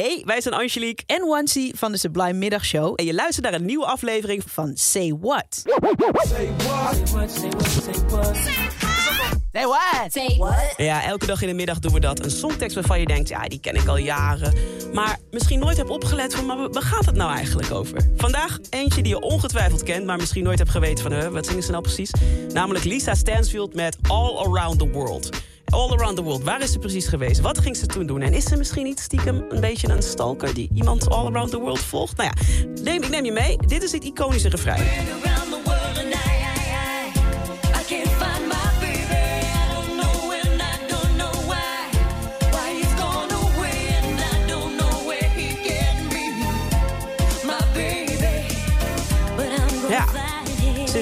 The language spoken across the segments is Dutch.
Hey, wij zijn Angelique en Wansi van de Sublime Middagshow. en je luistert naar een nieuwe aflevering van Van Say What. Say what? Say what? Ja, elke dag in de middag doen we dat. Een songtekst waarvan je denkt, ja, die ken ik al jaren. Maar misschien nooit heb opgelet van, maar waar gaat het nou eigenlijk over? Vandaag eentje die je ongetwijfeld kent, maar misschien nooit hebt geweten van, huh, wat zingen ze nou precies? Namelijk Lisa Stansfield met All Around the World. All Around the World, waar is ze precies geweest? Wat ging ze toen doen? En is ze misschien niet stiekem een beetje een stalker die iemand All Around the World volgt? Nou ja, neem, ik neem je mee. Dit is het iconische refrein.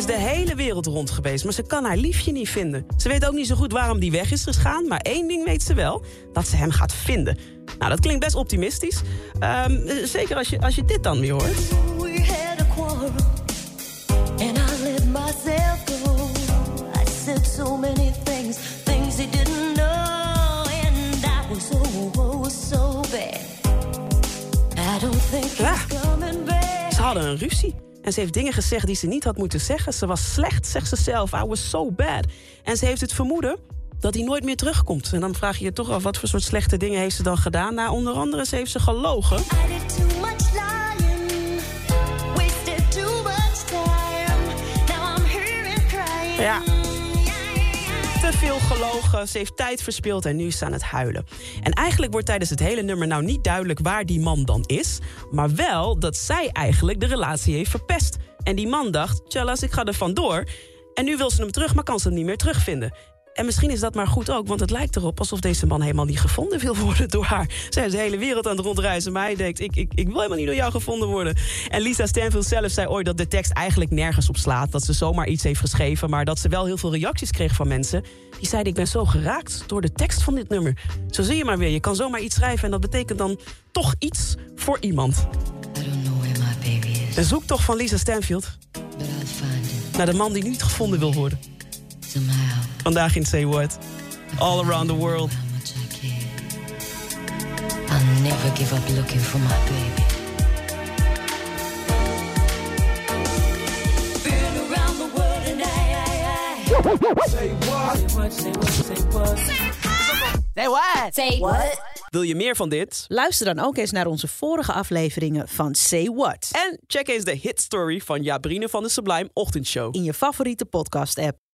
Is de hele wereld rond geweest, maar ze kan haar liefje niet vinden. Ze weet ook niet zo goed waarom die weg is gegaan, maar één ding weet ze wel: dat ze hem gaat vinden. Nou, dat klinkt best optimistisch. Ehm, eh, zeker als je, als je dit dan weer hoort. Ja. Ze hadden een ruzie. En ze heeft dingen gezegd die ze niet had moeten zeggen. Ze was slecht, zegt ze zelf. I was so bad. En ze heeft het vermoeden dat hij nooit meer terugkomt. En dan vraag je je toch af, wat voor soort slechte dingen heeft ze dan gedaan? Nou, onder andere, ze heeft ze gelogen. Lying, wasted te veel gelogen, ze heeft tijd verspild en nu is ze aan het huilen. En eigenlijk wordt tijdens het hele nummer nou niet duidelijk waar die man dan is, maar wel dat zij eigenlijk de relatie heeft verpest. En die man dacht, Tjallas, ik ga er vandoor. En nu wil ze hem terug, maar kan ze hem niet meer terugvinden. En misschien is dat maar goed ook, want het lijkt erop alsof deze man helemaal niet gevonden wil worden door haar. Zij is de hele wereld aan het rondreizen, maar hij denkt, ik, ik, ik wil helemaal niet door jou gevonden worden. En Lisa Stanfield zelf zei ooit dat de tekst eigenlijk nergens op slaat. Dat ze zomaar iets heeft geschreven, maar dat ze wel heel veel reacties kreeg van mensen. Die zeiden, ik ben zo geraakt door de tekst van dit nummer. Zo zie je maar weer, je kan zomaar iets schrijven en dat betekent dan toch iets voor iemand. De zoektocht van Lisa Stanfield naar de man die niet gevonden wil worden. Vandaag in Say What. All around the world. I'll never give up looking for my baby. Been around the world and I, I, I. Say what? Say what? Wil je meer van dit? Luister dan ook eens naar onze vorige afleveringen van Say What. En check eens de hit story van Jabrine van de Sublime Ochtendshow. In je favoriete podcast app.